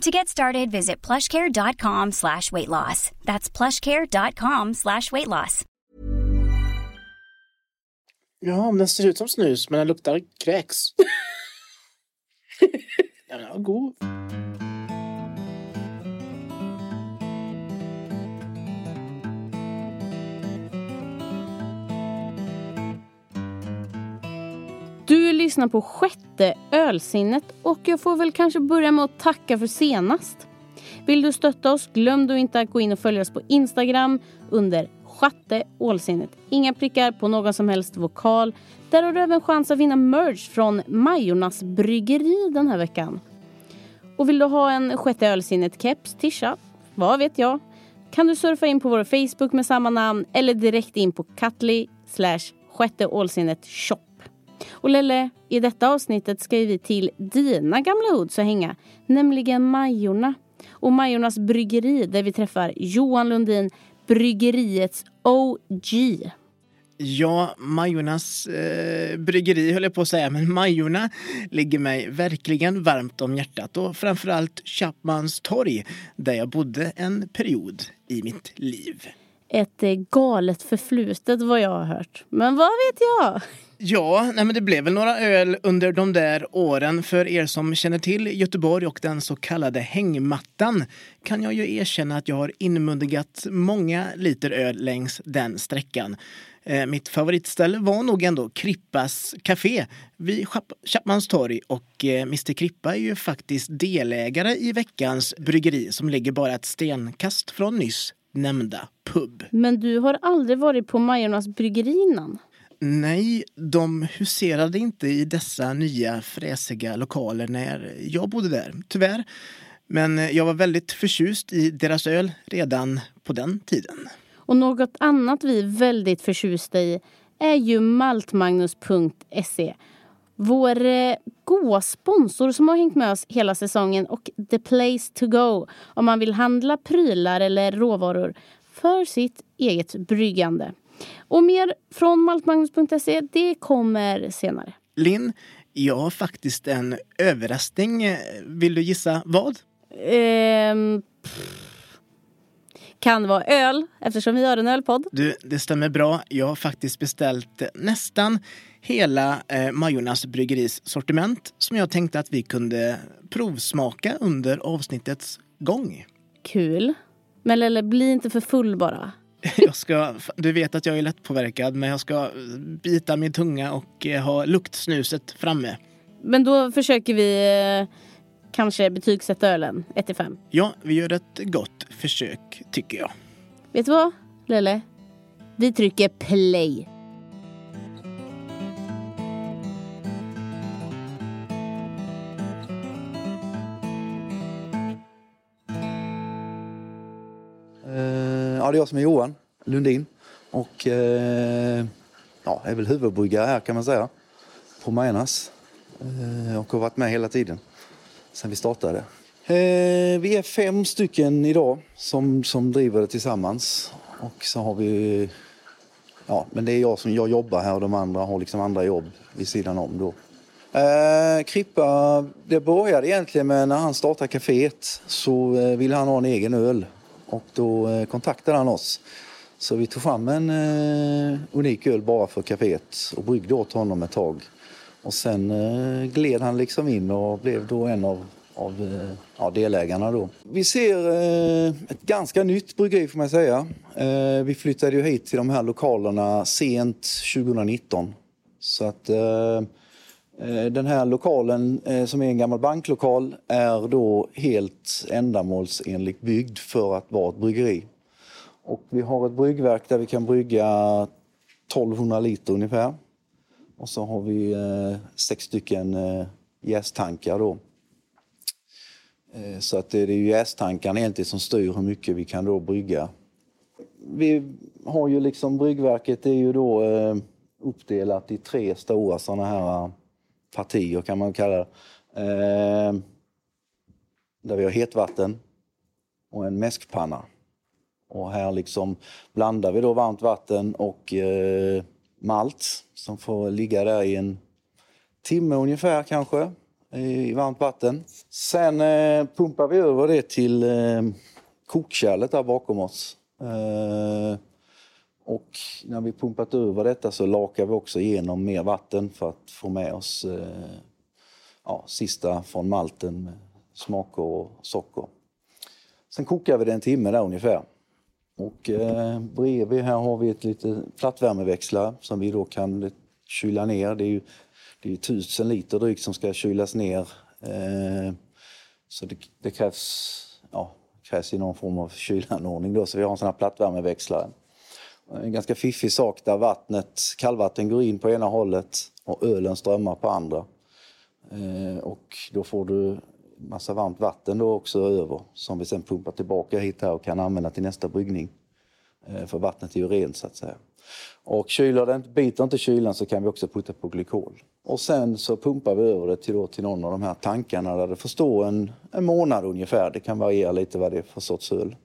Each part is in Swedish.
To get started, visit plushcare.com slash weight loss. That's plushcare.com slash weight loss. Ja, om den ser ut som snus men den luktar kräks. den var god. Du lyssnar på sjätte ölsinnet och jag får väl kanske börja med att tacka för senast. Vill du stötta oss, glöm då inte att gå in och följa oss på Instagram under sjätte ålsinnet. Inga prickar på någon som helst vokal. Där har du även chans att vinna merch från Majornas bryggeri den här veckan. Och vill du ha en sjätte ölsinnet-keps, tisha, vad vet jag, kan du surfa in på vår Facebook med samma namn eller direkt in på Katli slash sjätte ålsinnet shop. Och Lelle, i detta avsnittet ska vi till dina gamla hoods och hänga, nämligen Majorna. Och Majornas bryggeri där vi träffar Johan Lundin, bryggeriets OG. Ja, Majornas eh, bryggeri höll jag på att säga, men Majorna ligger mig verkligen varmt om hjärtat och framförallt Chapmans torg där jag bodde en period i mitt liv. Ett eh, galet förflutet vad jag har hört. Men vad vet jag? Ja, nej men det blev väl några öl under de där åren. För er som känner till Göteborg och den så kallade hängmattan kan jag ju erkänna att jag har inmundigat många liter öl längs den sträckan. Eh, mitt favoritställe var nog ändå Krippas Café vid Chapmans torg och eh, Mr Krippa är ju faktiskt delägare i veckans bryggeri som ligger bara ett stenkast från nyss nämnda pub. Men du har aldrig varit på Majornas bryggeri innan? Nej, de huserade inte i dessa nya fräsiga lokaler när jag bodde där, tyvärr. Men jag var väldigt förtjust i deras öl redan på den tiden. Och något annat vi är väldigt förtjusta i är ju maltmagnus.se. Vår eh, goa sponsor som har hängt med oss hela säsongen och the place to go om man vill handla prylar eller råvaror för sitt eget bryggande. Och mer från maltmagnus.se, det kommer senare. Linn, jag har faktiskt en överraskning. Vill du gissa vad? Ehm, kan vara öl, eftersom vi har en ölpodd. Du, det stämmer bra. Jag har faktiskt beställt nästan hela eh, Majornas bryggeris sortiment som jag tänkte att vi kunde provsmaka under avsnittets gång. Kul. Men Lelle, bli inte för full bara. Jag ska, du vet att jag är lättpåverkad men jag ska bita min tunga och eh, ha luktsnuset framme. Men då försöker vi eh, kanske betygsätta ölen 1 5. Ja, vi gör ett gott försök tycker jag. Vet du vad, Lelle? Vi trycker play. Det är jag som är Johan Lundin och eh, ja, är väl huvudbryggare här kan man säga på Majornas eh, och har varit med hela tiden sen vi startade. Eh, vi är fem stycken idag som, som driver det tillsammans och så har vi Ja, men det är jag som jag jobbar här och de andra har liksom andra jobb vid sidan om då. Eh, Krippa, det började egentligen med när han startade kaféet så eh, ville han ha en egen öl och då eh, kontaktade han oss. Så vi tog fram en eh, unik öl bara för kaféet och bryggde åt honom ett tag. Och sen eh, gled han liksom in och blev då en av, av eh, ja, delägarna då. Vi ser eh, ett ganska nytt bryggeri får man säga. Eh, vi flyttade ju hit till de här lokalerna sent 2019. Så att eh, Eh, den här lokalen eh, som är en gammal banklokal är då helt ändamålsenligt byggd för att vara ett bryggeri. Och vi har ett bryggverk där vi kan brygga 1200 liter ungefär. Och så har vi eh, sex stycken eh, jästankar då. Eh, så att det är ju jästankarna egentligen som styr hur mycket vi kan då brygga vi har ju liksom bryggverket är ju då eh, uppdelat i tre stora sådana här partier kan man kalla det. Eh, där vi har hetvatten och en mäskpanna. Och här liksom blandar vi då varmt vatten och eh, malt som får ligga där i en timme ungefär kanske i varmt vatten. Sen eh, pumpar vi över det till eh, kokkärlet där bakom oss. Eh, och när vi pumpat över detta så lakar vi också igenom mer vatten för att få med oss eh, ja, sista från malten med smaker och socker. Sen kokar vi det en timme där ungefär. Och eh, bredvid här har vi ett lite plattvärmeväxlare som vi då kan kyla ner. Det är ju det är tusen liter drygt som ska kylas ner. Eh, så det, det, krävs, ja, krävs i någon form av kylanordning då, så vi har en sån här plattvärmeväxlare. En ganska fiffig sak där vattnet, kallvatten går in på ena hållet och ölen strömmar på andra. Eh, och då får du massa varmt vatten då också över som vi sen pumpar tillbaka hit här och kan använda till nästa bryggning. Eh, för vattnet är ju rent så att säga. Och kyler den, biter inte kylan så kan vi också putta på glykol. Och sen så pumpar vi över det till, då, till någon av de här tankarna där det får stå en, en månad ungefär. Det kan variera lite vad det är för sorts öl.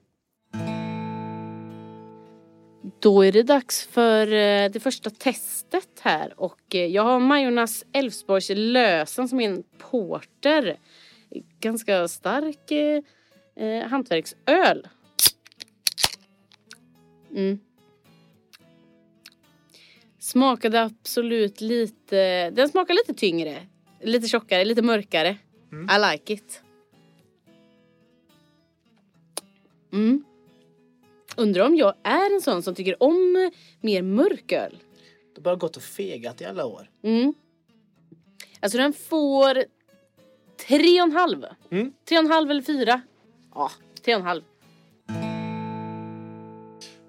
Då är det dags för eh, det första testet här och eh, jag har Majornas Älvsborgs lösen som är en porter. Ganska stark eh, eh hantverksöl. Mm. Smakade absolut lite, den smakar lite tyngre. Lite tjockare, lite mörkare. Mm. I like it. Mm. Undrar om jag är en sån som tycker om mer mörk öl. Du har bara gått och fegat i alla år. Mm. Alltså den får tre och en halv. Mm. Tre och en halv eller fyra. Ja, tre och en halv.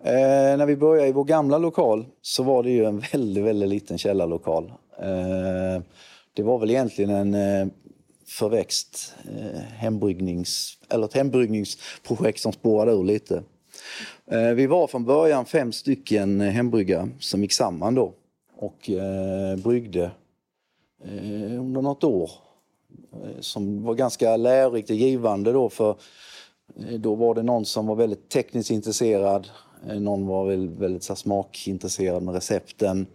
Eh, när vi började i vår gamla lokal så var det ju en väldigt, väldigt liten källarlokal. Eh, det var väl egentligen en eh, förväxt eh, hembryggnings, eller ett hembryggningsprojekt som spårade ur lite. Eh, vi var från början fem stycken eh, hembryggare som gick samman då och eh, bryggde eh, under något år eh, som var ganska lärorikt och givande då för då var det någon som var väldigt tekniskt intresserad någon var väl väldigt så smakintresserad med recepten.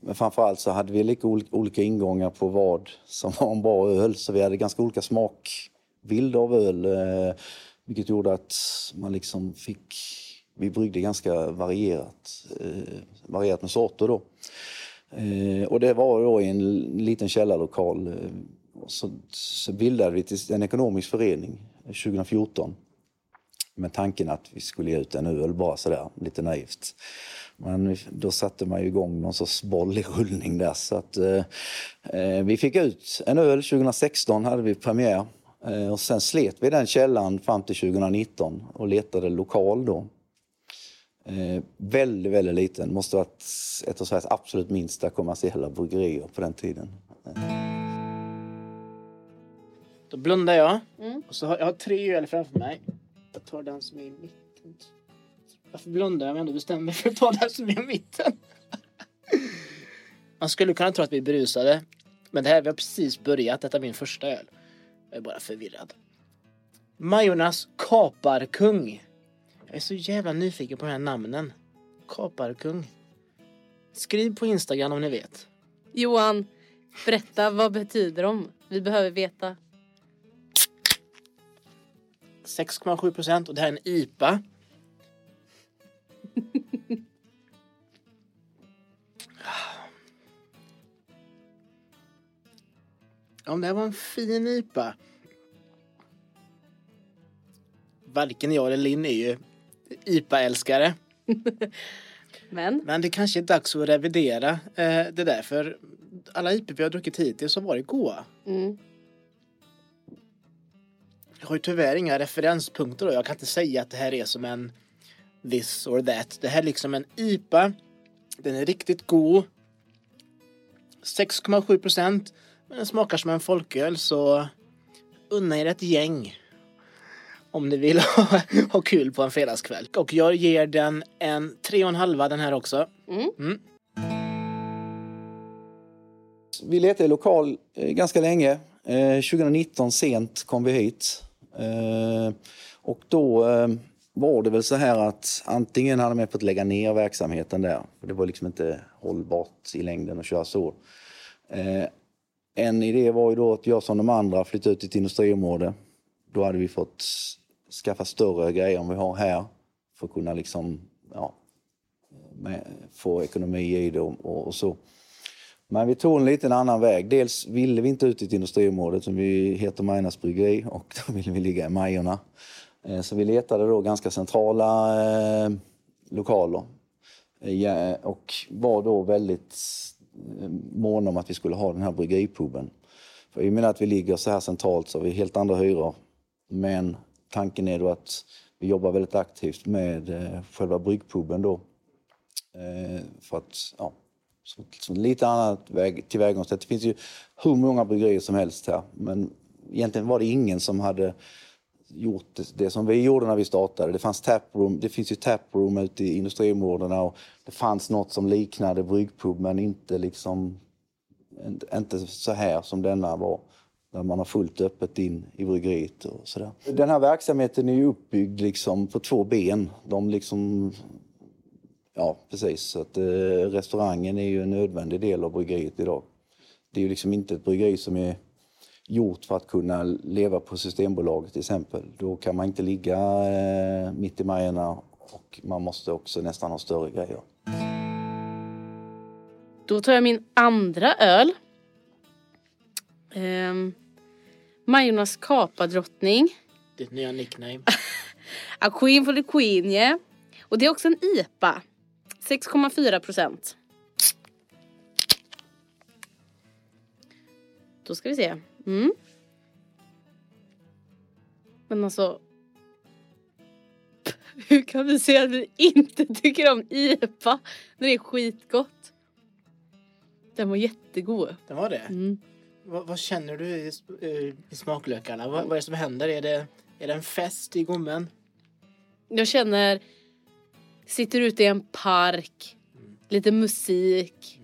Men framförallt så hade vi lika olika ingångar på vad som var en bra öl. Så vi hade ganska olika smakbilder av öl. Vilket gjorde att man liksom fick... Vi bryggde ganska varierat, eh, varierat med sorter då. Eh, och det var då i en liten källarlokal. Eh, så, så bildade vi en ekonomisk förening eh, 2014 med tanken att vi skulle ge ut en öl bara sådär, lite naivt. Men då satte man ju igång någon sorts boll i rullning där. Så att, eh vi fick ut en öl 2016, hade vi premiär. Eh, och sen slet vi den källan fram till 2019 och letade lokal då. Eh, väldigt, väldigt liten. Måste ha varit ett av Sveriges absolut minsta kommersiella bryggerier på den tiden. Då blundar jag. Mm. Och så har, jag har tre öl framför mig. Jag tar den som är i mitten. Varför blundar jag om jag ändå bestämmer mig för att ta den som är i mitten? Man skulle kunna tro att vi är berusade. Men det här, vi har precis börjat. Detta är min första öl. Jag är bara förvirrad. Majornas kaparkung. Jag är så jävla nyfiken på de här namnen. Kaparkung. Skriv på Instagram om ni vet. Johan, berätta vad betyder de? Vi behöver veta. 6,7 procent och det här är en IPA. Om det här var en fin IPA. Varken jag eller Linn är ju IPA-älskare. Men? Men det kanske är dags att revidera eh, det där för alla IPA vi har druckit hittills har varit goda. Mm. Jag har ju tyvärr inga referenspunkter då. Jag kan inte säga att det här är som en this or that. Det här är liksom en IPA. Den är riktigt god. 6,7 procent. Men den smakar som en folköl så unna er ett gäng. Om ni vill ha, ha kul på en fredagskväll. Och jag ger den en tre och en halva den här också. Vi letade i lokal eh, ganska länge. Eh, 2019 sent kom vi hit. Eh, och då eh, var det väl så här att antingen hade man fått lägga ner verksamheten där. För det var liksom inte hållbart i längden att köra så. Eh, en idé var ju då att jag som de andra flytta ut till ett industriområde. Då hade vi fått skaffa större grejer än vi har här. För att kunna liksom, ja, med, få ekonomi i det och, och, och så. Men vi tog en liten annan väg. Dels ville vi inte ut i ett industriområde som vi heter Majornas bryggeri och då ville vi ligga i Majorna. Eh, så vi letade då ganska centrala eh, lokaler. Eh, ja, och var då väldigt eh, måna om att vi skulle ha den här bryggeripuben. För i och med att vi ligger så här centralt så har vi helt andra hyror. Men tanken är då att vi jobbar väldigt aktivt med eh, själva bryggpuben då. Eh, för att, ja, så, så lite annat väg, tillvägagångssätt. Det finns ju hur många bryggerier som helst här. Men egentligen var det ingen som hade gjort det, det som vi gjorde när vi startade. Det fanns taproom, det finns ju taproom ute i industriområdena och det fanns något som liknade bryggpub men inte liksom inte- inte så här som denna var. Där man har fullt öppet in i bryggeriet och sådär. Den här verksamheten är ju uppbyggd liksom på två ben. De liksom Ja, precis. Så att, eh, restaurangen är ju en nödvändig del av bryggeriet idag. Det är ju liksom inte ett bryggeri som är gjort för att kunna leva på Systembolaget till exempel. Då kan man inte ligga eh, mitt i Majorna och man måste också nästan ha större grejer. Då tar jag min andra öl. Um, Majornas kapadrottning. Ditt nya nickname. A Queen for the Queen, yeah. Och det är också en IPA. 6,4 procent. Då ska vi se. Mm. Men alltså. Hur kan vi säga att vi inte tycker om IPA när det är skitgott? Den var jättegod. Det var det. Mm. Vad, vad känner du i, eh, i smaklökarna? Vad, vad är det som händer? Är det, är det en fest i gommen? Jag känner, sitter ute i en park, lite musik.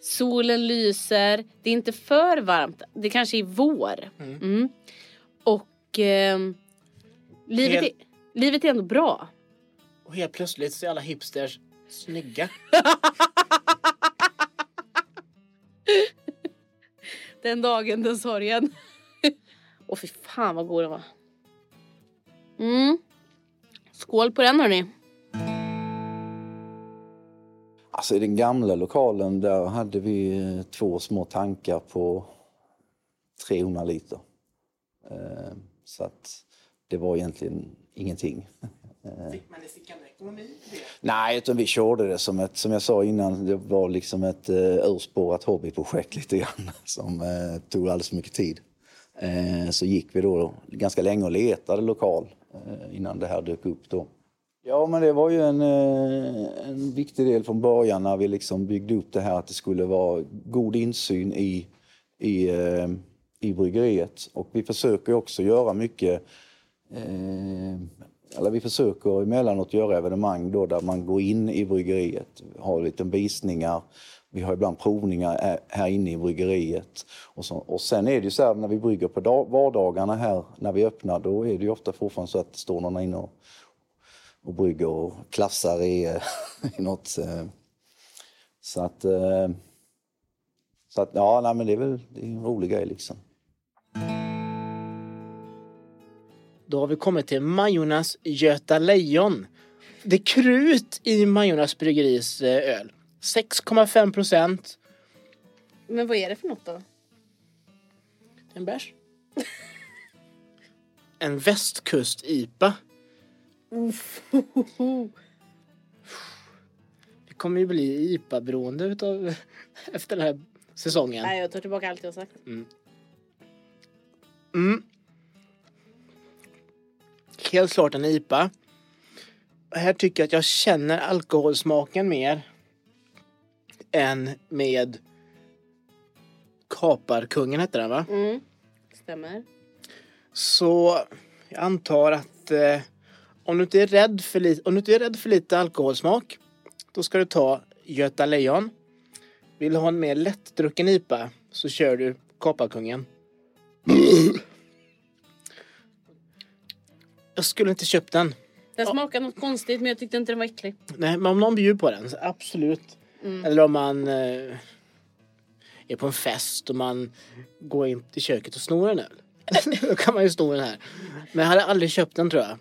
Solen lyser, det är inte för varmt, det kanske är vår. Mm. Mm. Och ehm, livet, Helt- är, livet är ändå bra. Och helt plötsligt så är alla hipsters snygga. Den dagen, den sorgen. Åh fy fan vad god den var. Mm. Skål på den hörni. Alltså i den gamla lokalen där hade vi eh, två små tankar på 300 liter. Eh, Så att det var egentligen ingenting. Fick man stickande ekonomi det? Nej, utan vi körde det som ett, som jag sa innan, det var liksom ett uh, urspårat hobbyprojekt lite grann som eh, tog alldeles för mycket tid. Eh, så gick vi då ganska länge och letade lokal eh, innan det här dök upp då. Ja, men det var ju en, eh, en viktig del från början när vi liksom byggde upp det här att det skulle vara god insyn i, i, eh, i bryggeriet. Och vi försöker också göra mycket eller vi försöker emellanåt göra evenemang då där man går in i bryggeriet, har lite visningar. Vi har ibland provningar här inne i bryggeriet. Och, så, och sen är det ju så här när vi brygger på dag, vardagarna här när vi öppnar då är det ju ofta fortfarande så att det står någon inne och, och brygger och klassar i, i något. Eh, så att, eh, så att ja, nej, men det är väl det är en rolig grej liksom. Då har vi kommit till Majornas Göta Lejon. Det är krut i Majornas bryggeris eh, öl. 6,5 procent. Men vad är det för något då? En bärs. En västkust-IPA. Vi kommer ju bli IPA-beroende utav, efter den här säsongen. Nej, jag tar tillbaka allt jag sagt. Mm. Helt klart en IPA. Här tycker jag att jag känner alkoholsmaken mer än med Kaparkungen hette den va? Mm. Stämmer. Så Jag antar att eh, om, du inte är rädd för li- om du inte är rädd för lite alkoholsmak då ska du ta Göta Lejon. Vill du ha en mer lättdrucken IPA så kör du Kopparkungen. Jag skulle inte köpt den. Den smakade något konstigt men jag tyckte inte den var äcklig. Nej, men om någon bjuder på den så absolut. Eller om man eh, är på en fest och man går in till köket och snor en öl. Då kan man ju sno den här. Men jag hade aldrig köpt den tror jag.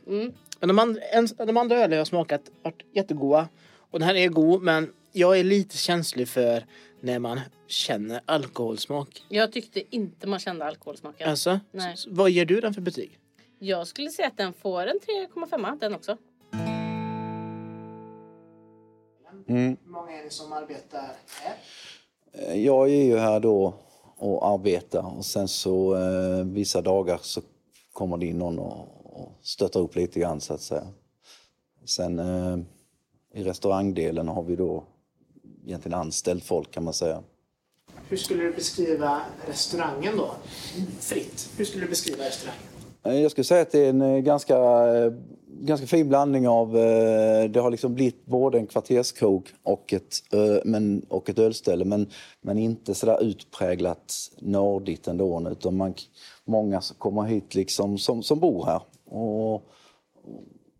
Men de, and, en, de andra ölen jag har smakat har varit jättegoda. Och den här är god men jag är lite känslig för när man känner alkoholsmak. Jag tyckte inte man kände alkoholsmaken. Alltså, Nej. s- vad ger du den för betyg? Jag skulle säga att den får en 3,5 den också. Mm. Hur många är det som arbetar här? Eh, Jag är ju här då och arbetar och sen så eh, vissa dagar så kommer det in någon och, och stöttar upp lite grann så att säga. Sen eh, i restaurangdelen har vi då egentligen anställt folk kan man säga. Hur skulle du beskriva restaurangen då? Fritt. Hur skulle du beskriva restaurangen? Eh, jag skulle säga att det är en eh, ganska, eh, ganska fin blandning av... Det har liksom blivit både en kvarterskrog och ett, men, och ett ölställe men, men inte sådär utpräglat nördigt ändå. Utan man, många som kommer hit liksom som, som bor här. Och,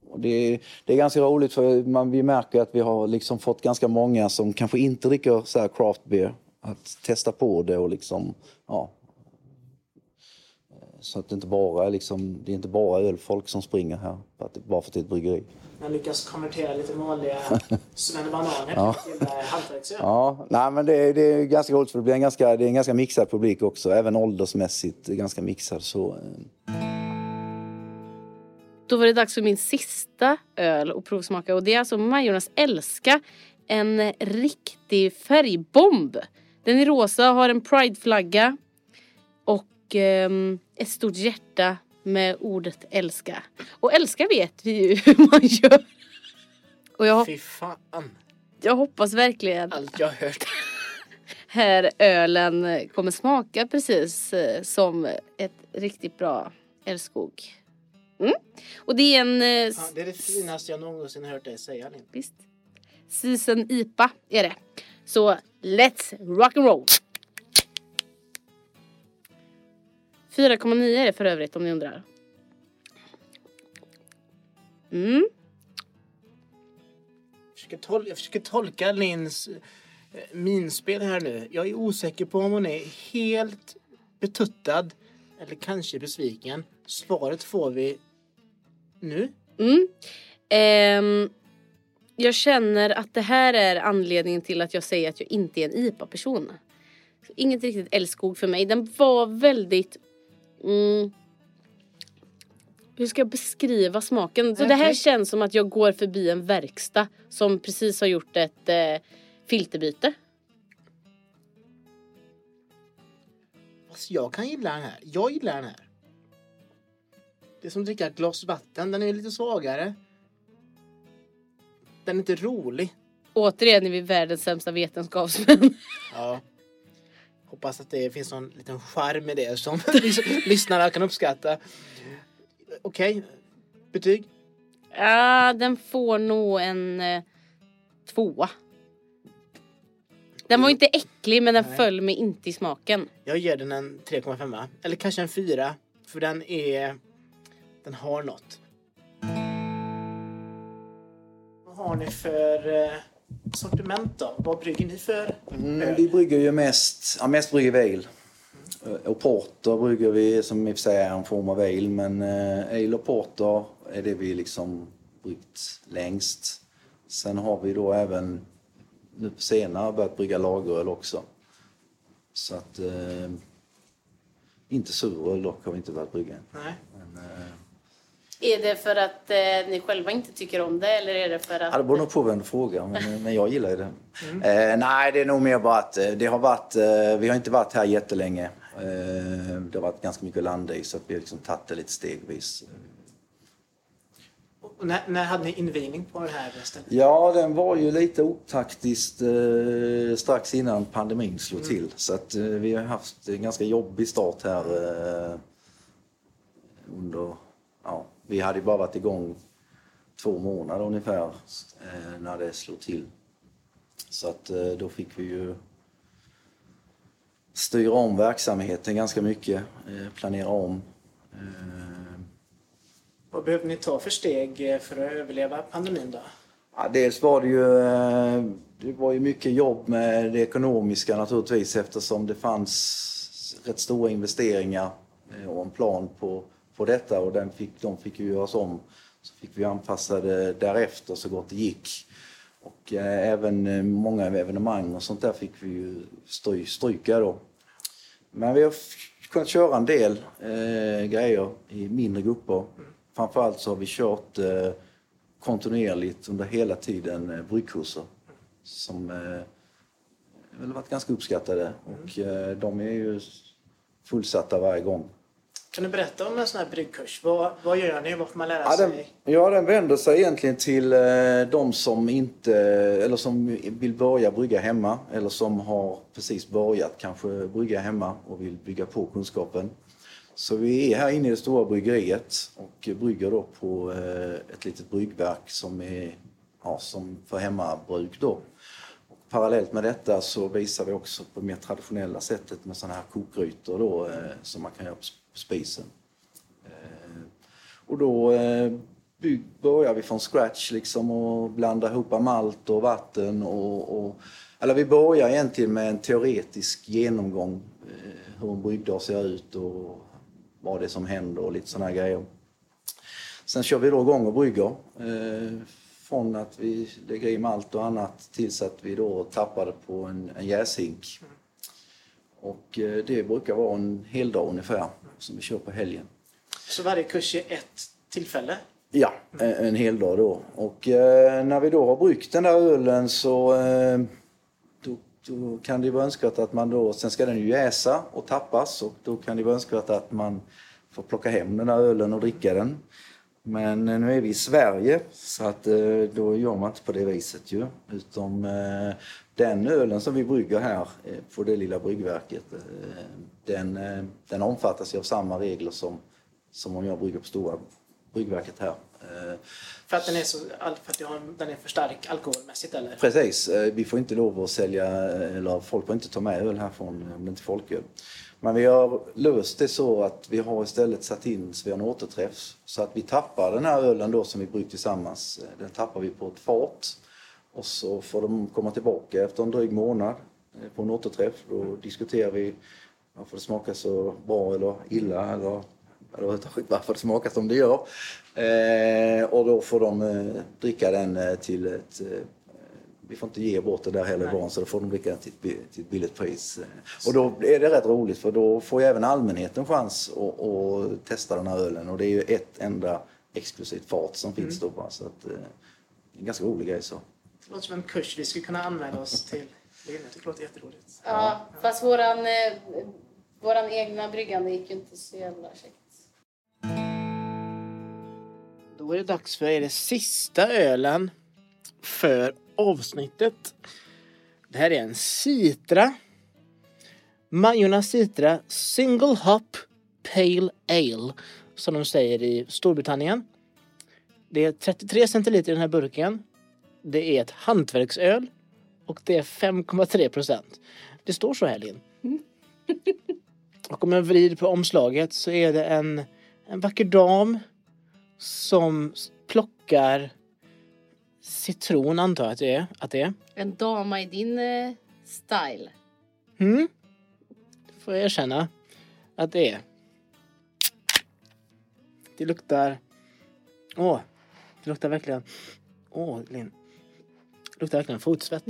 och det, är- det är ganska roligt för man, vi märker att vi har liksom fått ganska många som kanske inte dricker så här craft beer att testa på det och liksom, ja, så att det inte bara är liksom, det är inte bara ölfolk som springer här för att, bara för att det är ett bryggeri. Man lyckas konvertera lite vanliga svennebananer Ja. till eh, hantverksöl. Ja, nej men det, är- det är ganska roligt för det blir en ganska, det är en ganska mixad publik också, även åldersmässigt ganska mixad så. eh, Då var det dags för min sista öl att provsmaka och det är alltså Majornas Älska. En riktig färgbomb. Den är rosa, har en prideflagga och ehm, ett stort hjärta med ordet älska. Och älska vet vi ju hur man gör. Och jag, Fy fan. jag hoppas verkligen Allt jag har hört. här ölen kommer smaka precis eh, som ett riktigt bra älskog. Mm. Och det är en eh, Ja, det är det finaste jag någonsin hört dig säga Linn. Visst. Season IPA är det. Så let's rock and roll. 4,9 är det för övrigt om ni undrar. Mm. Jag försöker, tol- jag försöker tolka Linns eh, minspel här nu. Jag är osäker på om hon är helt betuttad eller kanske besviken. Svaret får vi nu. Mm. Ehm, jag känner att det här är anledningen till att jag säger att jag inte är en IPA-person. Inget riktigt älskog för mig. Den var väldigt... Mm, hur ska jag beskriva smaken? Så det här känns som att jag går förbi en verkstad som precis har gjort ett eh, filterbyte. Fast jag kan gilla den här. Jag gillar den här. Det är som att dricka ett glas vatten. Den är lite svagare. Den är inte rolig. Återigen är vi världens sämsta vetenskapsmän. Ja. Hoppas att det finns någon liten charm i det som lys- lyssnarna kan uppskatta. Okej. Betyg? Ja, den får nog en eh, tvåa. Den var inte äcklig men den Nej. föll mig inte i smaken. Jag ger den en 3,5. Eller kanske en 4. För den är... Den har något. Vad har ni för eh, sortiment då? Vad brygger ni för? Mm, vi brygger ju mest, ja, mest brygger vi ale. Eh, Och porter brygger vi som i och för sig är en form av ale men eh, ale och porter är det vi liksom bryggt längst. Sen har vi då även nu på senare börjat brygga lageröl också. Så att eh, inte suröl dock har vi inte börjat brygga. Nej. Men, eh, Är det för att eh, ni själva inte tycker om det eller är det för att... Ja, det beror nog på vem du frågar, men, men jag gillar ju det. Eh, nej, det är nog mer bara att eh, det har varit, eh, vi har inte varit här jättelänge. Eh, det har varit ganska mycket land i så att vi har liksom tagit det lite stegvis. Och när, när hade ni invigning på det här stället? Ja, den var ju lite otaktiskt eh, strax innan pandemin slog till. Så att eh, vi har haft en ganska jobbig start här eh, under ja, vi hade bara varit igång två månader ungefär eh, när det slog till. Så att eh, då fick vi ju styra om verksamheten ganska mycket, eh, planera om. Vad behövde ni ta för steg för att överleva pandemin då? Ja, dels var det ju, det var ju mycket jobb med det ekonomiska naturligtvis eftersom det fanns rätt stora investeringar och en plan på, på detta och den fick, de fick ju göras om. Så fick vi anpassa det därefter så gott det gick. Och eh, även eh, många evenemang och sånt där fick vi ju stry, stryka då. Men vi har kunnat köra en del eh, grejer i mindre grupper. Framförallt så har vi kört eh, kontinuerligt under hela tiden eh, bryggkurser som eh, väl varit ganska uppskattade och eh, de är ju fullsatta varje gång. Kan du berätta om en sån här bryggkurs? Vad, vad gör ni? Vad får man lära Ja den, sig? ja, den vänder sig egentligen till eh, de som inte, eller som vill börja brygga hemma eller som har precis börjat kanske brygga hemma och vill bygga på kunskapen. Så vi är här inne i det stora bryggeriet och brygger då på eh, ett litet bryggverk som är ja, som för hemmabruk då. Och parallellt med detta så visar vi också på det mer traditionella sättet med sådana här kokgrytor då eh, som man kan göra på spisen. Eh, och då eh, börjar vi från scratch liksom och blanda ihop malt och vatten och, och eller vi börjar egentligen med en teoretisk genomgång eh, hur en bryggdag ser ut och vad det är som händer och lite sådana grejer. Sen kör vi då igång och brygger. Från att vi lägger i malt och annat tills att vi då tappar det på en, en jäshink. Och eh, det brukar vara en hel dag ungefär som vi kör på helgen. Så varje kurs är ett tillfälle? Ja, en, en hel dag då. Och eh, när vi då har bryggt den där ölen så eh, då, då kan det vara önskvärt att man då, sen ska den ju jäsa och tappas och då kan det vara önskvärt att man får plocka hem den där ölen och dricka den. Men eh, nu är vi i Sverige så att eh, då gör man inte på det viset ju. Eh, den ölen som vi brygger här eh, på det lilla bryggverket eh, den, eh, den omfattas av samma regler som, som om jag brygger på stora bryggverket här. För att den är, så, för att den är för stark alkoholmässigt eller? Precis, vi får inte lov att sälja, eller folk får inte ta med öl härifrån om det inte är folköl. Men vi har löst det så att vi har istället satt in så vi har en återträff. Så att vi tappar den här ölen då som vi bryggt tillsammans, den tappar vi på ett fat. Och så får de komma tillbaka efter en dryg månad eh, på en återträff. Då diskuterar vi varför det smakar så bra eller illa eller eller varför det smakar som det gör. Eh, och då får de eh, dricka den eh, till ett... Eh, vi får inte ge bort det där heller barn så då får de dricka den till till ett billigt pris. Och då är det rätt roligt för då får ju även allmänheten chans att, att testa den här ölen och det är ju ett enda exklusivt fat som finns då bara så att det är en ganska rolig grej så. Det låter som en kurs vi skulle kunna anmäla oss till. Det tycker det låter jätteroligt. Ja, fast våran, eh, våran egna bryggande gick ju inte så jävla käckt. Då är det dags för er sista ölen för avsnittet. Det här är en Citra. Majorna Citra Single Hop Pale Ale som de säger i Storbritannien. Det är 33 centiliter i den här burken. Det är ett hantverksöl och det är 5,3 procent. Det står så här Linn. Och om jag vrider på omslaget så är det en, en vacker dam som plockar citron antar jag att det är. Att det är. En dama i din eh, style. Mm. Det får jag erkänna att det är. Det luktar... Åh, det luktar verkligen... Åh, Linn. Det luktar verkligen fotsvett.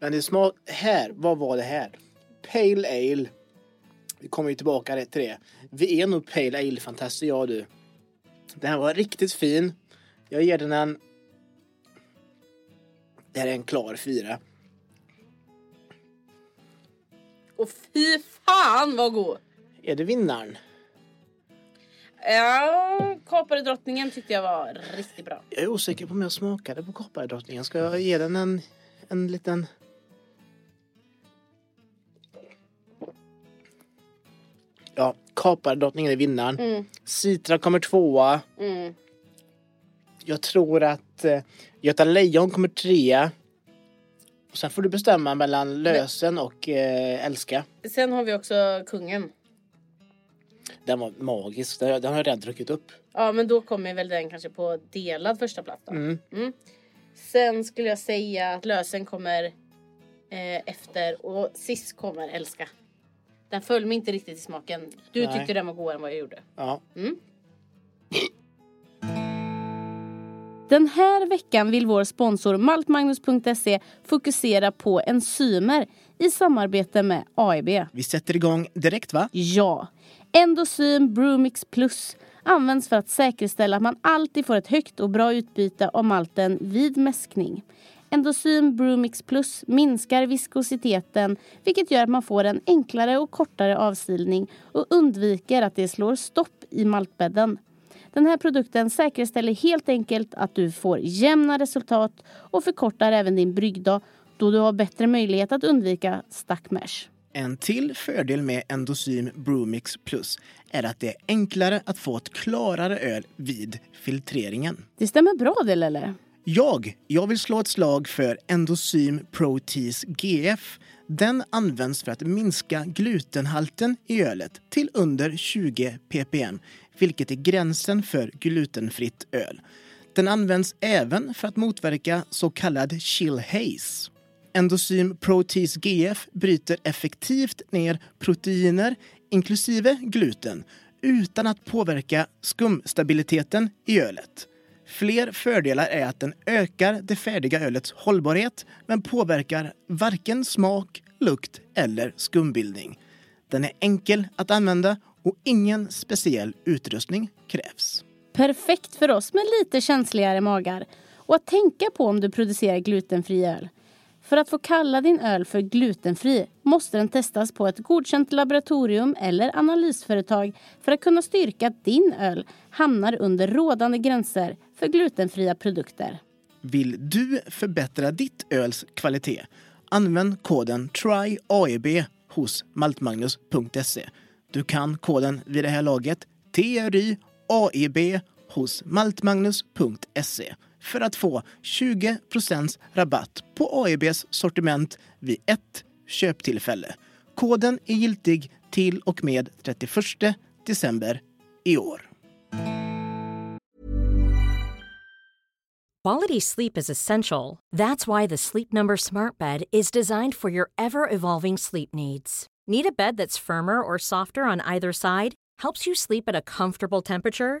Men det smak... Här, vad var det här? Pale Ale. Vi kommer ju tillbaka till det. Vi är nog Pale Ale-fantaster, jag och du. Den här var riktigt fin. Jag ger den en... Det här är en klar fyra. Och fy fan vad god! Är det vinnaren? Ja, Kapardrottningen tyckte jag var riktigt bra. Jag är osäker på om jag smakade på Kapardrottningen. Ska jag ge den en, en liten... Ja, Kapardrottningen är vinnaren. Mm. Citra kommer tvåa. Mm. Jag tror att eh, Göta Lejon kommer trea. Och sen får du bestämma mellan lösen och eh, älska. Sen har vi också kungen. Den var magisk. Den, den har jag redan druckit upp. Ja men då kommer väl den kanske på delad första plats då. Mm. Mm. Sen skulle jag säga att lösen kommer eh, efter och sist kommer älska. Den föll mig inte riktigt i smaken. Du Nej. tyckte den var godare än vad jag gjorde. Ja. Den här veckan vill vår sponsor maltmagnus.se fokusera på enzymer i samarbete med AIB. Vi sätter igång direkt va? Ja. Endosym Brumix Plus används för att säkerställa att man alltid får ett högt och bra utbyte av malten vid mäskning. Endosym Brumix Plus minskar viskositeten vilket gör att man får en enklare och kortare avsilning och undviker att det slår stopp i maltbädden. Den här produkten säkerställer helt enkelt att du får jämna resultat och förkortar även din bryggdag då du har bättre möjlighet att undvika stackmash. En till fördel med Endosym Brewmix Plus är att det är enklare att få ett klarare öl vid filtreringen. Det stämmer bra det eller? Jag, jag vill slå ett slag för Endosym Protease GF. Den används för att minska glutenhalten i ölet till under 20 ppm, vilket är gränsen för glutenfritt öl. Den används även för att motverka så kallad chill haze. Endosym Protease GF bryter effektivt ner proteiner, inklusive gluten, utan att påverka skumstabiliteten i ölet. Fler fördelar är att den ökar det färdiga ölets hållbarhet men påverkar varken smak, lukt eller skumbildning. Den är enkel att använda och ingen speciell utrustning krävs. Perfekt för oss med lite känsligare magar. Och att tänka på om du producerar glutenfri öl. För att få kalla din öl för glutenfri måste den testas på ett godkänt laboratorium eller analysföretag för att kunna styrka att din öl hamnar under rådande gränser för glutenfria produkter. Vill du förbättra ditt öls kvalitet? Använd koden TRYAEB hos maltmagnus.se. Du kan koden vid det här laget TRYAEB hos maltmagnus.se för att få 20 rabatt på AEBs sortiment vid ett köptillfälle. Koden är giltig till och med 31 december i år. Quality sleep is essential. That's why the Sleep Number Smart Bed is designed for your ever evolving sleep needs. Need a bed that's firmer or softer on either side? Helps you sleep at a comfortable temperature?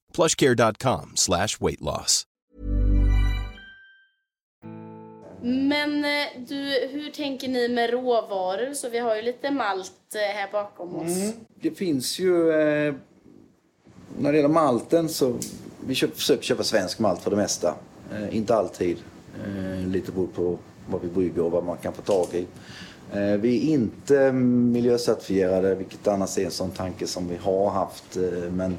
plushcare.com slash weight loss. Men eh, du, hur tänker ni med råvaror? Så vi har ju lite malt eh, här bakom oss. Det finns ju... Eh, när det gäller malten så... Vi köp, försöker köpa svensk malt för det mesta. Eh, inte alltid. Eh, lite beror på vad vi brygger och vad man kan få tag i. Eh, vi är inte miljöcertifierade, vilket annars är en sån tanke som vi har haft. Eh, men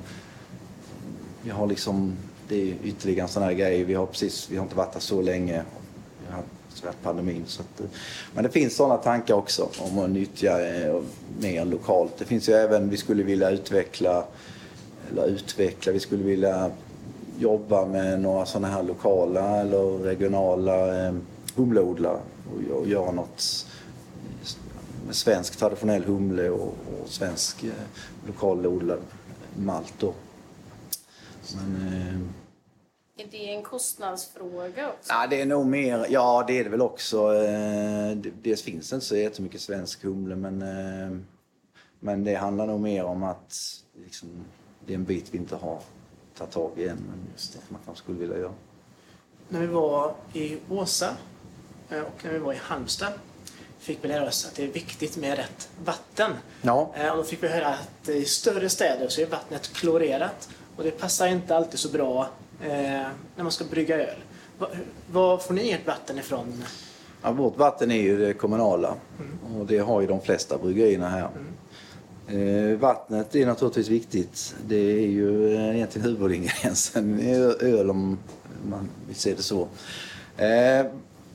vi har liksom... Det är ytterligare en sån här grej. Vi har, precis, vi har inte varit här så länge. Vi har haft pandemin. Så att, eh, men det finns sådana tankar också om att nyttja eh, mer lokalt. Det finns ju även, vi skulle vilja utveckla, eller utveckla, vi skulle vilja jobba med några sådana här lokala eller regionala eh, humleodlare och, och göra något med svensk traditionell humle och, och svensk eh, lokalodlad malt då. Men, eh, Är det en kostnadsfråga också? Ja, det är nog mer, ja det är det väl också. Eh, Dels finns det inte så jättemycket svensk humle men, eh, men det handlar nog mer om att liksom, det är en bit vi inte har tagit tag i än. Men just att man kanske skulle vilja göra. När vi var i Åsa eh, och när vi var i Halmstad fick vi lära oss att det är viktigt med rätt vatten. Ja. Eh, Och då fick vi höra att i större städer så är vattnet klorerat och det passar inte alltid så bra eh, när man ska brygga öl. Va- Var får ni ert vatten ifrån? Ja, vårt vatten är ju det kommunala och det har ju de flesta bryggerierna här. Eh, vattnet är naturligtvis viktigt. Det är ju eh, egentligen huvudingrediensen i öl om man vill se det så. Eh,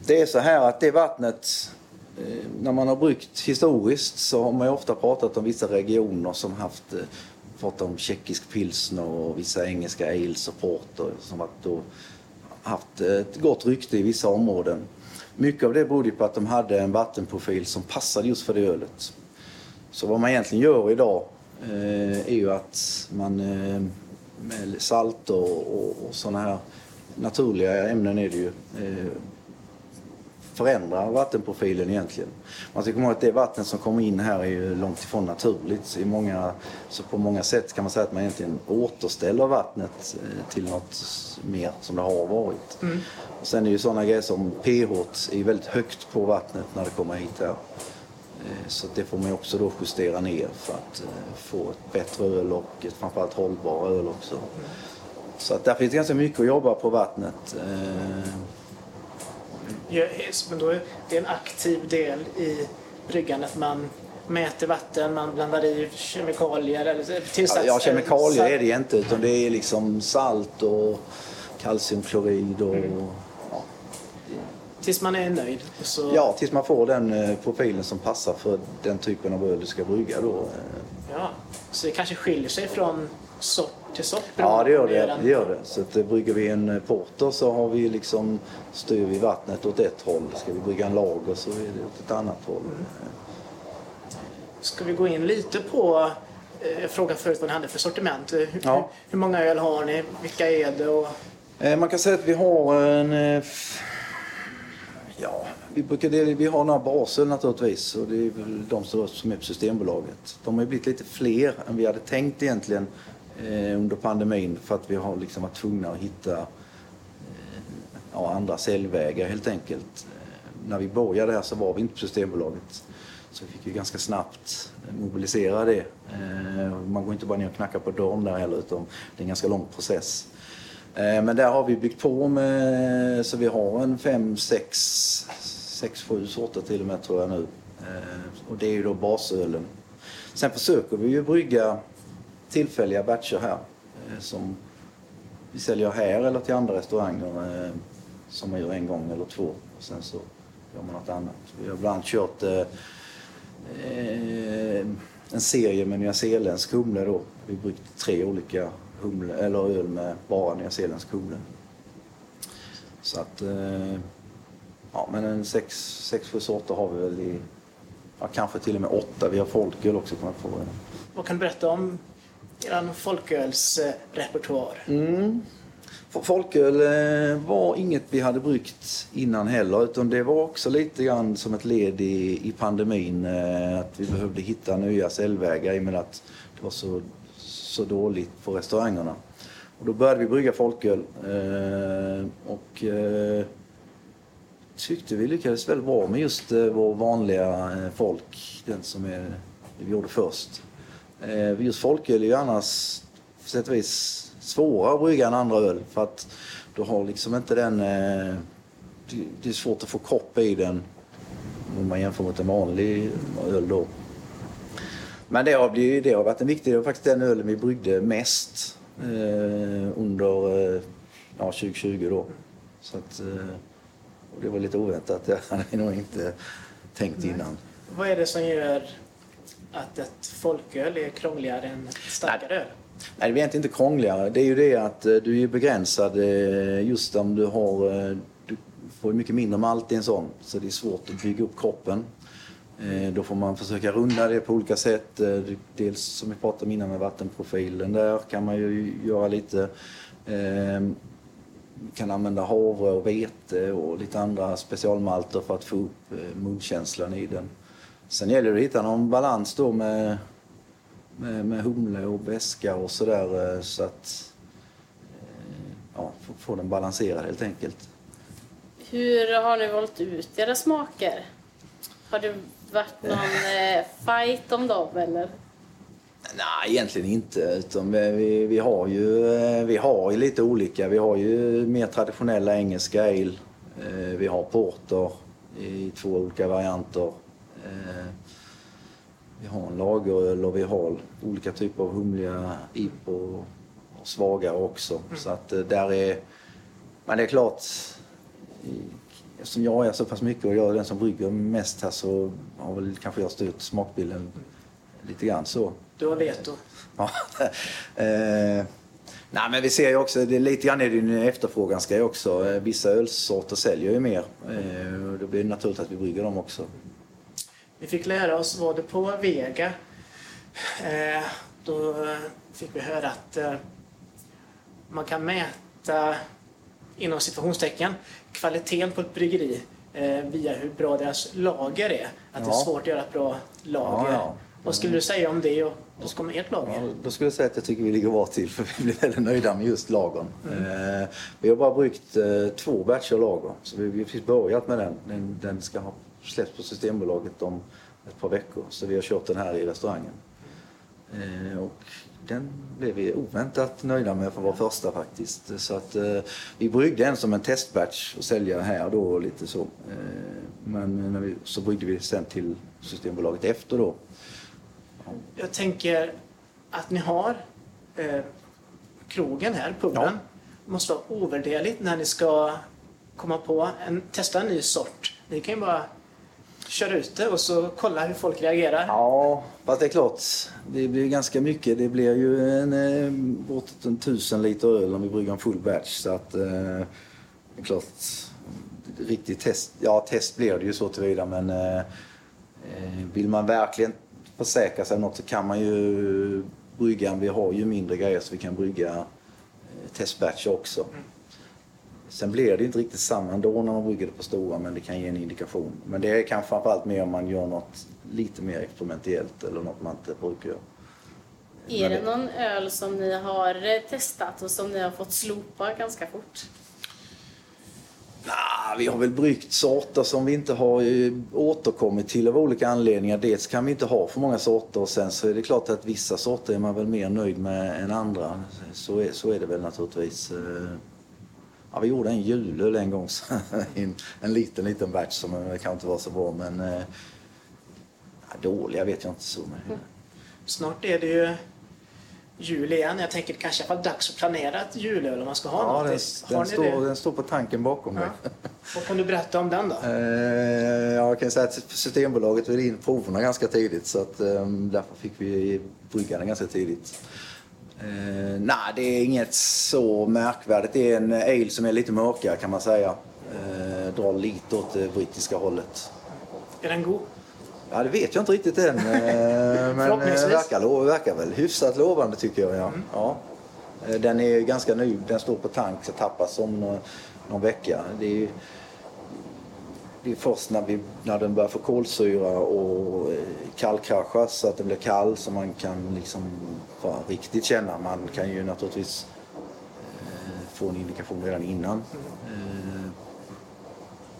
det är så här att det vattnet, eh, när man har bryggt historiskt så har man ofta pratat om vissa regioner som haft fått om tjeckisk pilsner och vissa engelska ales och porter som att då haft ett gott rykte i vissa områden. Mycket av det berodde på att de hade en vattenprofil som passade just för det ölet. Så vad man egentligen gör idag eh, är ju att man eh, med salt och, och, och sådana här naturliga ämnen är det ju eh, förändrar vattenprofilen egentligen. Man ska komma ihåg att det vatten som kommer in här är ju långt ifrån naturligt. I många, så på många sätt kan man säga att man egentligen återställer vattnet eh, till något mer som det har varit. Och sen är ju sådana grejer som pH är väldigt högt på vattnet när det kommer hit här. Eh, Så det får man också då justera ner för att eh, få ett bättre öl och ett framförallt hållbara öl också. Så att där finns ganska mycket att jobba på vattnet. Men då är det en aktiv del i bryggandet. Man mäter vatten, man blandar i kemikalier eller tillsats. Ja, kemikalier är det inte utan det är liksom salt och kalciumklorid och ja, Tills man är nöjd. Så, ja, tills man får den eh, profilen som passar för den typen av öl du ska brygga då. eh. ja. så det kanske skiljer sig från sort till sort. Ja, det gör det. det, gör det. Så att, eh, brygger vi en eh, porter så har vi liksom, styr vi vattnet åt ett håll. Ska vi brygga en lager så är det åt ett annat håll. Ska vi gå in lite på eh, jag frågade förut vad ni hade för sortiment. Eh, Hur, Ja. hur många öl har ni? Vilka är det? Och, Eh, Man kan säga att vi har en... eh, Ja, vi, brukar vi har några basöl naturligtvis och det är väl de som är på Systembolaget. De har blivit lite fler än vi hade tänkt egentligen eh, Eh, under pandemin för att vi har liksom varit tvungna att hitta eh, ja, andra säljvägar helt enkelt. Eh, när vi började här så var vi inte på Systembolaget. Så vi fick ju ganska snabbt mobilisera det. Eh, man går inte bara ner och knackar på dörren där heller utan det är en ganska lång process. Eh, Men där har vi byggt på med, så vi har en fem, sex, sex, sju sorter till och med tror jag nu. Eh, Och det är ju då basölen. Sen försöker vi ju brygga tillfälliga batcher här eh, som vi säljer här eller till andra restauranger eh, som man gör en gång eller två och sen så gör man något annat. Vi har bland annat kört eh, eh en serie med nyzeeländsk humle då. Vi har bryggt tre olika humle, eller öl med bara nyzeeländsk humle. Så att, eh, ja men en sex, sex, sju sorter har vi väl i, ja, kanske till och med åtta. Vi har folköl också kommer jag på. vad kan du berätta om er folkölsrepertoar? Mm. Folköl eh, var inget vi hade bryggt innan heller utan det var också lite grann som ett led i, i pandemin eh, att vi behövde hitta nya säljvägar i och med att det var så, så dåligt på restaurangerna. Och då började vi brygga folköl eh, och tyckte vi lyckades väldigt bra med just vår vanliga folk, den som är, vi gjorde först. Eh, just folköl är ju annars på sätt och vis svårare att brygga än andra öl för att du har liksom inte den... Eh, det, är svårt att få kropp i den om man jämför mot en vanlig öl då. Men det har, blivit, det har varit en viktig, det var faktiskt den ölen vi bryggde mest eh, under ja, 2020 då. Så att, och det var lite oväntat, det hade jag nog inte tänkt innan. Vad är det som gör att ett folköl är krångligare än ett starkare öl? Nej, det är egentligen inte krångligare. Det är ju det att eh, du är begränsad eh, just om du har... eh, Du får mycket mindre malt i en sån, så det är svårt att bygga upp kroppen. Då får man försöka runda det på olika sätt. Dels som vi pratade om innan med vattenprofilen, där kan man ju göra lite. Eh, vi kan använda havre och vete och lite andra specialmalter för att få upp munkänslan i den. Sen gäller det att hitta någon balans då med, med, med humle och beska och sådär eh, så att eh, ja, få, få den balanserad helt enkelt. Hur har ni valt ut era smaker? Har det varit någon eh, fight om dem eller? Nej, egentligen inte. Utan vi, vi, har ju, vi har ju lite olika. Vi har ju mer traditionella engelska ale. Vi har porter i två olika varianter. Eh, vi har en lageröl och vi har olika typer av humliga IPO och svagare också. Mm. Så att där är... Men det är klart, eftersom jag är så pass mycket och jag är den som brygger mest här så har väl kanske jag styrt smakbilden lite grann så. Du har veto. Ja. eh, nej, men vi ser ju också, det är lite grann är det en efterfrågan ska ju också. Eh, vissa ölsorter säljer ju mer. Eh, då blir det naturligt att vi brygger dem också. Vi fick lära oss, var det på Vega, eh, då fick vi höra att eh, man kan mäta, inom situationstecken, kvaliteten på ett bryggeri eh, via hur bra deras lager är. Att ja. det är svårt att göra ett bra lager. Ja, ja. Vad skulle du säga om det och då ska ert lager? Ja, då skulle jag säga att jag tycker vi ligger bra till för vi blir väldigt nöjda med just lagern. Mm. Eh, vi har bara eh, två batcher lager så vi har precis börjat med den. den. Den ska ha släppts på Systembolaget om ett par veckor så vi har kört den här i restaurangen. Eh, och den blev vi oväntat nöjda med för vår första faktiskt. Så att eh, vi bryggde en som en testbatch och sälja här då och lite så. Eh, men när vi, så bryggde vi sen till Systembolaget efter då. Jag tänker att ni har eh, krogen här, puben. Ja. måste vara ovärderligt när ni ska komma på en, testa en ny sort. Ni kan ju bara köra ut det och så kolla hur folk reagerar. Ja, fast det är klart. Det blir ganska mycket. Det blir ju en, eh, bortåt en tusen liter öl om vi brygger en full batch. Så att, eh, det är klart, riktigt test. Ja, test blir det ju så tillvida men eh, vill man verkligen försäkra sig om något så kan man ju brygga. Vi har ju mindre grejer så vi kan brygga testbatch också. Mm. Sen blir det inte riktigt samma ändå när man brygger det på stora men det kan ge en indikation. Men det är kanske framförallt mer om man gör något lite mer experimentellt eller något man inte brukar göra. Är det någon öl som ni har testat och som ni har fått slopa ganska fort? Nah, vi har väl bryggt sorter som vi inte har eh, återkommit till av olika anledningar. Dels kan vi inte ha för många sorter och sen så är det klart att vissa sorter är man väl mer nöjd med än andra. Så är, så är det väl naturligtvis. Eh, Ja, vi gjorde en julöl en gång, en liten, liten batch som kanske inte var så bra men eh, dåliga vet jag inte så. Men... Mm. Snart är det ju jul igen. Jag tänker det kanske är dags att planera ett julöl om man ska ha ja, något. Den, den, står, den står på tanken bakom ja. mig. Vad kan du berätta om den då? Eh, jag kan säga att Systembolaget vill in proverna ganska tidigt så att, eh, därför fick vi brygga den ganska tidigt. Eh, nej, det är inget så märkvärdigt. Det är en ale som är lite mörkare kan man säga. Eh, drar lite åt det brittiska hållet. Är den god? Ja, det vet jag inte riktigt än. Eh, men eh, verkar, verkar väl hyfsat lovande tycker jag. Ja. Mm. ja. Eh, den är ganska ny. Den står på tank så tappas om någon, någon vecka. Det är, det är först när, vi, när den börjar få kolsyra och eh, kallkraschas så att den blir kall så man kan liksom riktigt känna. Man kan ju naturligtvis eh, få en indikation redan innan. Eh,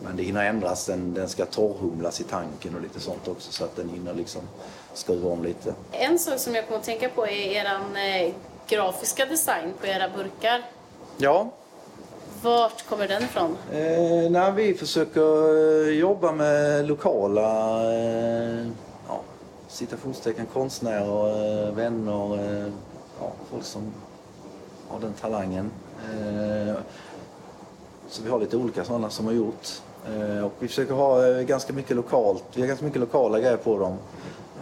men det hinner ändras. Den, den ska torrhumlas i tanken och lite sånt också så att den hinner liksom skruva om lite. En sak som jag kommer att tänka på är er grafiska design på era burkar. Ja, vart kommer den ifrån? Eh, när vi försöker eh, jobba med lokala eh, ja, citationstecken konstnärer, eh, vänner, eh, ja, folk som har den talangen. Eh, så vi har lite olika sådana som har gjort. Eh, och vi försöker ha eh, ganska mycket lokalt, vi har ganska mycket lokala grejer på dem.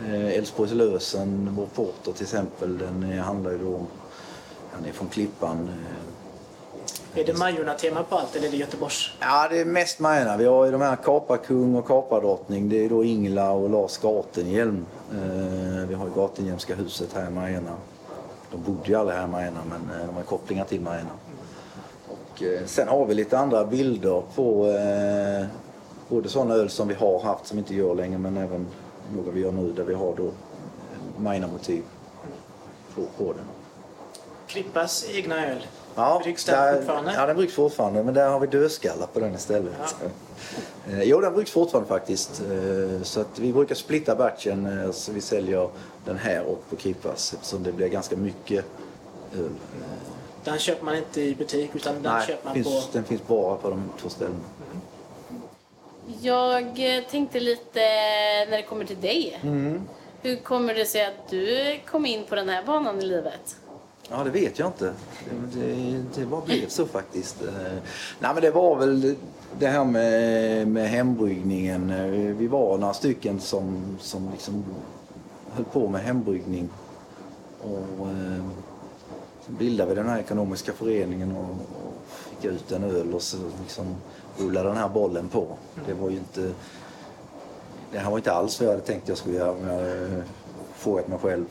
Eh, Älvsborgs lösen, vår porter till exempel, den handlar ju då om, han är från Klippan, är det Majorna-tema på allt eller är det Göteborgs? Ja, det är mest Majorna. Vi har ju de här Kaparkung och Kapardrottning. Det är då Ingela och Lars Gatenhjelm. Eh, vi har ju Gatenhjelmska huset här i Majorna. De bodde ju aldrig här i Majorna men eh, de har kopplingar till Majorna. Och eh, sen har vi lite andra bilder på både sådana öl som vi har haft som inte gör längre men även några vi gör nu där vi har då Maina-motiv på, på den. Klippas egna öl. Ja, Bryggs den där- fortfarande? Ja, den bryggs fortfarande men där har vi dödskallar på den istället. Eh, Jo, den bryggs fortfarande faktiskt. Eh, Så att vi brukar splitta batchen eh, så vi säljer den här och på Kippas eftersom det blir ganska mycket öl. Den köper man inte i butik utan den Nej, köper man finns, på... den finns bara på de två ställena. Jag tänkte lite när det kommer till dig. Hur kommer det sig att du kom in på den här banan i livet? Ja, det vet jag inte. Det, det, det bara blev så faktiskt. Eh, nej, men det var väl det här med, med hembryggningen. Eh, vi var några stycken som, som liksom höll på med hembryggning. Och eh, bildade vi den här ekonomiska föreningen och, och fick ut en öl och så liksom rullade den här bollen på. Det var ju inte... Det här var inte alls vad jag hade tänkt jag skulle göra om jag eh, hade frågat mig själv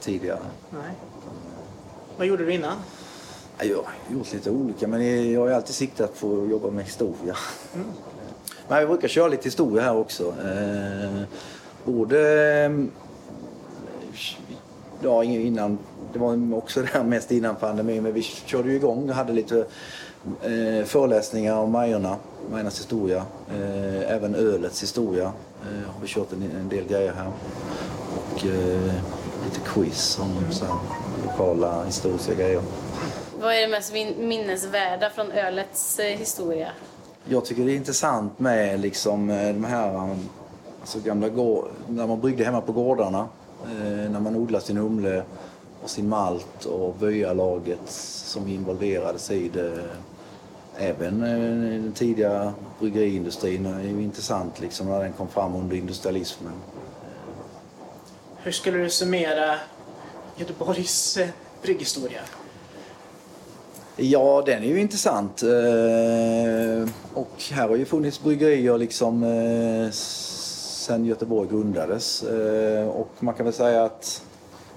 tidigare. Nej. Vad gjorde du innan? Ja, Jag har gjort lite olika, men jag har alltid siktat på att jobba med historia. Men vi brukar köra lite historia här också. Eh, både... eh, Ja, innan... Det var också det här mest innan pandemin, men vi körde ju igång och hade lite eh, föreläsningar om Majorna, Majornas historia. Eh, även ölets historia eh, har vi kört en, en del grejer här. Och lite quiz om så här, lokala historiska grejer. Vad är det mest min- minnesvärda från ölets eh, historia? Jag tycker det är intressant med liksom eh, de här alltså gamla gård, när man bryggde hemma på gårdarna. När man odlade sin humle och sin malt och byalaget som involverades i det. Även den tidiga bryggeriindustrin är ju intressant liksom när den kom fram under industrialismen. Hur skulle du summera Göteborgs eh, brygghistoria? Ja, den är ju intressant. Eh, och här har ju funnits bryggerier liksom eh, sen Göteborg grundades. Och man kan väl säga att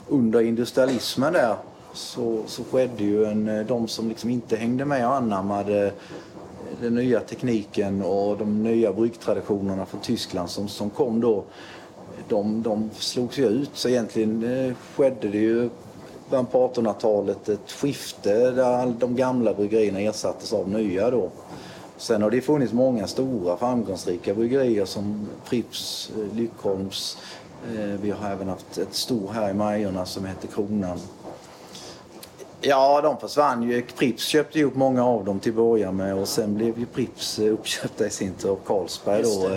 under industrialismen där så, så skedde ju en, de som liksom inte hängde med och anammade den nya tekniken och de nya bryggtraditionerna från Tyskland som, som kom då. De, de slogs ju ut så egentligen eh, skedde det ju början på 1800-talet ett skifte där de gamla bryggerierna ersattes av nya då. Sen har det funnits många stora framgångsrika bryggerier som Pripps, eh, Lyckholms. Eh, Vi har även haft ett stort här i Majorna som heter Kronan. Ja, de försvann ju. Pripps köpte upp många av dem till att börja med och sen blev ju Pripps uppköpta i sin tur av Carlsberg då.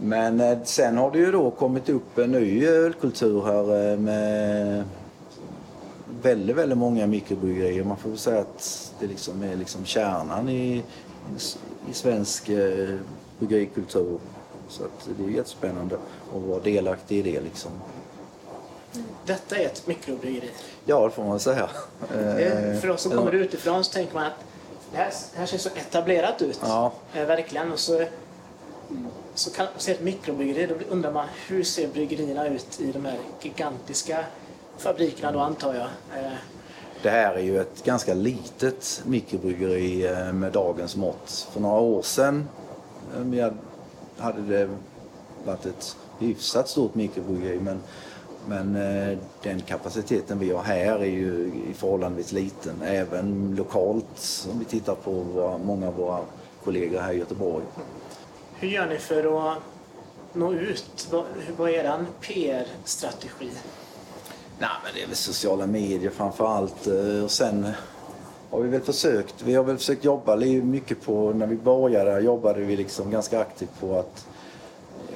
Eh, Men eh, sen har det ju då kommit upp en ny ölkultur här eh, med väldigt, väldigt många mikrobryggerier. Man får väl säga att det liksom är liksom kärnan i, i svensk eh, bryggerikultur. Så att det är jättespännande att vara delaktig i det liksom. Detta är ett mikrobryggeri. Ja, det får man säga. Eh, För oss som kommer utifrån så tänker man att det här, det här ser så etablerat ut. Ja. Eh, verkligen. Och så, så kan man se ett mikrobryggeri. Då undrar man hur ser bryggerierna ut i de här gigantiska fabrikerna då antar jag. Eh. Det här är ju ett ganska litet mikrobryggeri eh, med dagens mått. För några år sedan eh, hade- det varit ett hyfsat stort mikrobryggeri men, men den kapaciteten vi har här är ju förhållandevis liten. Även lokalt om vi tittar på våra, många av våra kollegor här i Göteborg hur gör ni för att nå ut? Vad, är er PR-strategi? Nej, men det är väl sociala medier framför allt. Eh, och sen har vi väl försökt. Vi har väl försökt jobba mycket på, när vi började jobbade vi liksom ganska aktivt på att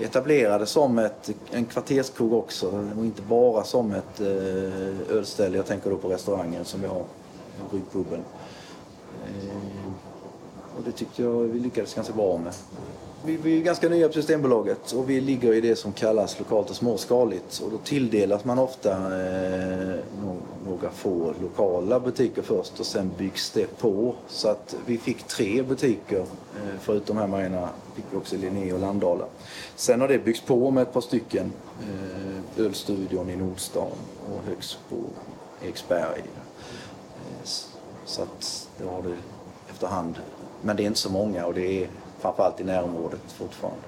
etablera det som ett, en kvarterskrog också och inte bara som ett eh, ölställe. Jag tänker då på restaurangen som vi har, Bryggpuben. Eh, och det tyckte jag vi lyckades ganska bra med. Vi, vi är ganska nya på Systembolaget och vi ligger i det som kallas lokalt och småskaligt. Och då tilldelas man ofta eh, no- några få lokala butiker först och sen byggs det på. Så att vi fick tre butiker, eh, förutom här Marina fick vi också Linné och Landala. Sen har det byggts på med ett par stycken. Eh, Ölstudion i Nordstan och Högsbo, Eriksberg. Eh, Så att det har du efterhand. Men det är inte så många och det är framförallt i närområdet fortfarande.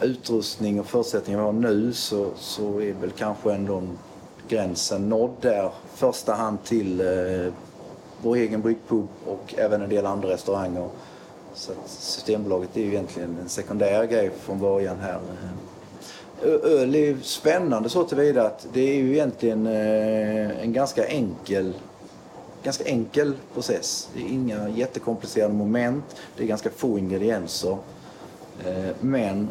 Utrustning och förutsättningar vi har nu så, så är väl kanske ändå gränsen nådd där. Första hand till eh, vår egen bryggpub och även en del andra restauranger. Så att Systembolaget är ju egentligen en sekundär grej från början här. Öl är spännande så tillvida att det är ju egentligen eh, en ganska enkel ganska enkel process. Det är inga jättekomplicerade moment. Det är ganska få ingredienser. Eh, men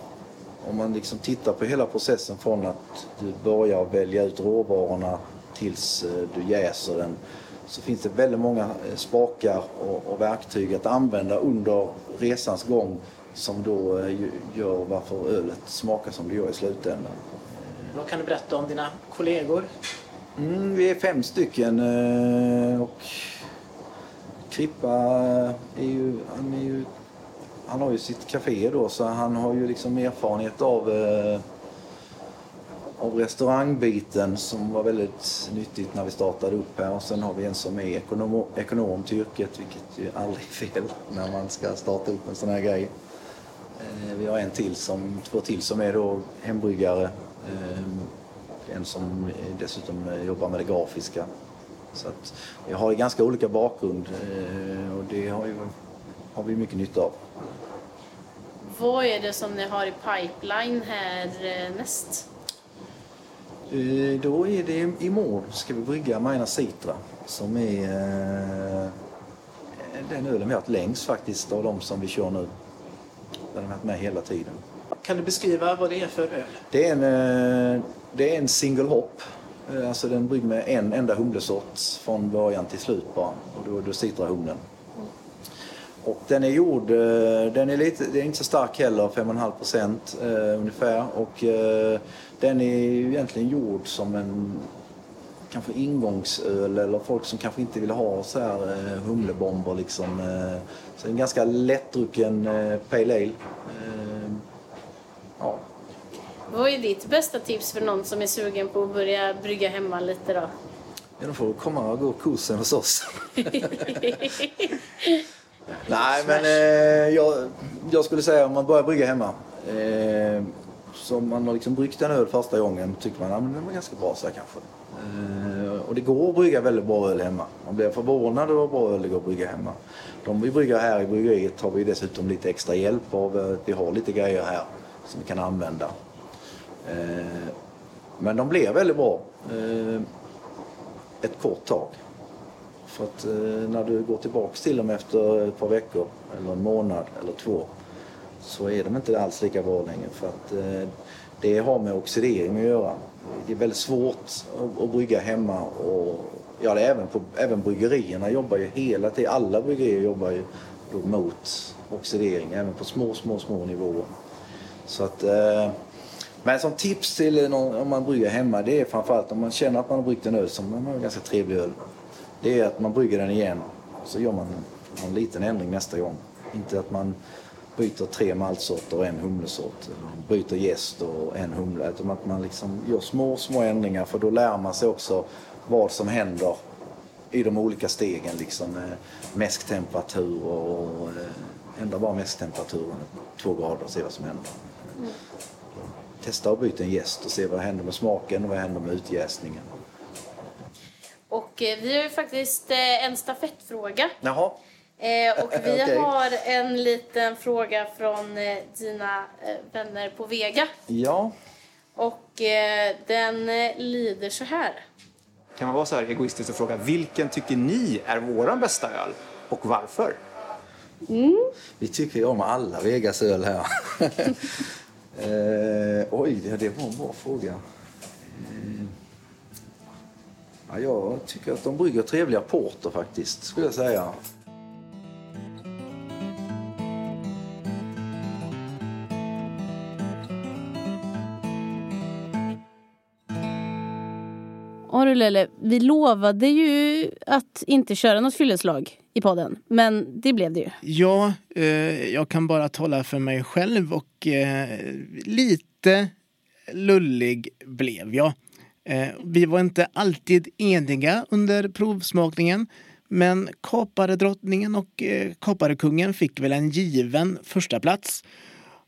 om man liksom tittar på hela processen från att du börjar välja ut råvarorna tills eh, du jäser den så finns det väldigt många eh, spakar och verktyg att använda under resans gång som då gör varför ölet smakar som det gör i slutändan. Vad kan du berätta om dina kollegor? Mm, vi är fem stycken eh, och Krippa är ju, han är ju han har ju sitt café då så han har ju liksom erfarenhet av, eh, av restaurangbiten som var väldigt nyttigt när vi startade upp här. Och sen har vi en som är ekonom, ekonom till yrket vilket ju aldrig är fel när man ska starta upp en sån här grej. Eh, vi har en till som, två till som är då hembryggare. Ehm, Eh, en som dessutom jobbar med det grafiska. Så att jag har ganska olika bakgrund eh, och det har, ju, har vi mycket nytta av. Vad är det som ni har i pipeline här eh, näst? Eh, då är det imorgon ska vi brygga Maina Citra som är eh, den ölen vi har haft längst faktiskt av de som vi kör nu. Den har varit med hela tiden. Kan du beskriva vad det är för öl? Det är en, det är en single hop. Eh, alltså den brygg med en enda humlesort från början till slut bara. Och då, då sitter humlen. Och den är gjord, eh, den är, lite, den är inte så stark heller, 5,5 procent eh, ungefär. Och eh, den är egentligen gjord som en kanske ingångsöl eller folk som kanske inte vill ha så här eh, humlebomber liksom. Eh, så en ganska lättdrucken eh, pale ale. Eh. Eh. Vad är ditt bästa tips för någon som är sugen på att börja brygga hemma lite då? Ja, de får komma och gå kursen hos oss. Nej, men eh, jag, jag, skulle säga om man börjar brygga hemma. Eh, så man har liksom bryggt en öl första gången tycker man att ja, den var ganska bra så här kanske. Eh, och det går att brygga väldigt bra öl hemma. Man blir förvånad över hur bra öl det går att brygga hemma. De vi brygger här i bryggeriet har vi dessutom lite extra hjälp av att vi har lite grejer här som vi kan använda. Eh, men de blir väldigt bra eh, ett kort tag. För att eh, när du går tillbaks till dem efter ett par veckor eller en månad eller två så är de inte alls lika bra längre för att eh, det har med oxidering att göra. Det är väldigt svårt att, att brygga hemma och ja, det är även, på, även bryggerierna jobbar ju hela tiden, alla bryggerier jobbar ju mot oxidering även på små, små, små nivåer. Så att eh, men som tips till någon, om man brygger hemma det är framförallt om man känner att man har bryggt en öl som är en ganska trevlig öl det är att man brygger den igen och så gör man en liten ändring nästa gång. Inte att man byter tre maltsorter och en humlesort. Eller byter gäst och en humle. Utan att man liksom gör små, små ändringar för då lär man sig också vad som händer i de olika stegen. Liksom, eh, mäsktemperatur och eh, ändra bara mäsktemperaturen två grader och se vad som händer. Mm. Testa att byta en gäst och se vad händer med smaken och vad händer med utjäsningen. Och eh, vi har ju faktiskt eh, en stafettfråga. Jaha. Eh, och vi okay. har en liten fråga från dina vänner på Vega. Ja. Och den lyder så här. Kan man vara så här egoistisk och fråga vilken tycker ni är våran bästa öl och varför? Mm. Vi tycker ju om alla Vegas öl här. eh, oj, det var en bra fråga. Mm. Ja, jag tycker att de brygger trevliga porter faktiskt, skulle jag säga. Lelle, vi lovade ju att inte köra något fylleslag i podden, men det blev det ju. Ja, eh, jag kan bara tala för mig själv och eh, lite lullig blev jag. Eh, vi var inte alltid eniga under provsmakningen. Men kaparedrottningen och eh, kaparekungen fick väl en given första plats.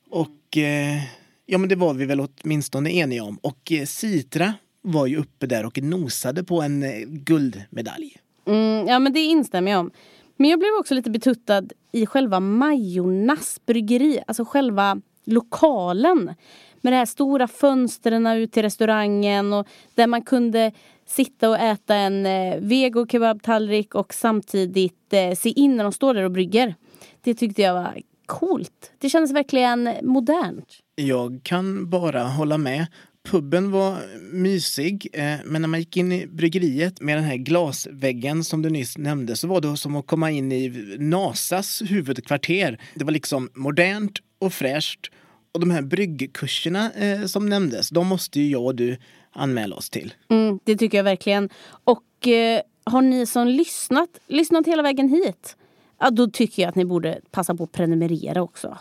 Och eh, ja, men det var vi väl åtminstone eniga om. Och eh, Citra var ju uppe där och nosade på en eh, guldmedalj. Mm, ja men det instämmer jag om. Men jag blev också lite betuttad i själva Majornas bryggeri, alltså själva lokalen. Med de här stora fönstren ut till restaurangen och där man kunde sitta och äta en eh, vego kebabtallrik och samtidigt eh, se in när de står där och brygger. Det tyckte jag var coolt. Det kändes verkligen modernt. Jag kan bara hålla med. Puben var mysig, eh, men när man gick in i bryggeriet med den här glasväggen som du nyss nämnde så var det som att komma in i Nasas huvudkvarter. Det var liksom modernt och fräscht. Och de här bryggkurserna eh, som nämndes, de måste ju jag och du anmäla oss till. Mm, det tycker jag verkligen. Och eh, har ni som lyssnat, lyssnat hela vägen hit, ja, då tycker jag att ni borde passa på att prenumerera också.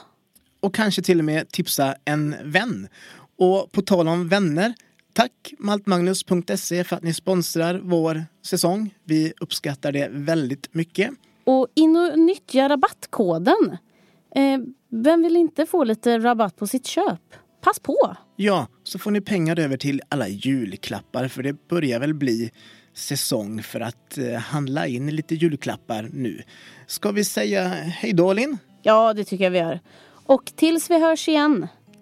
Och kanske till och med tipsa en vän. Och på tal om vänner, tack maltmagnus.se för att ni sponsrar vår säsong. Vi uppskattar det väldigt mycket. Och in och nyttja rabattkoden. Eh, vem vill inte få lite rabatt på sitt köp? Pass på! Ja, så får ni pengar över till alla julklappar för det börjar väl bli säsong för att eh, handla in lite julklappar nu. Ska vi säga hej då, Linn? Ja, det tycker jag vi gör. Och tills vi hörs igen,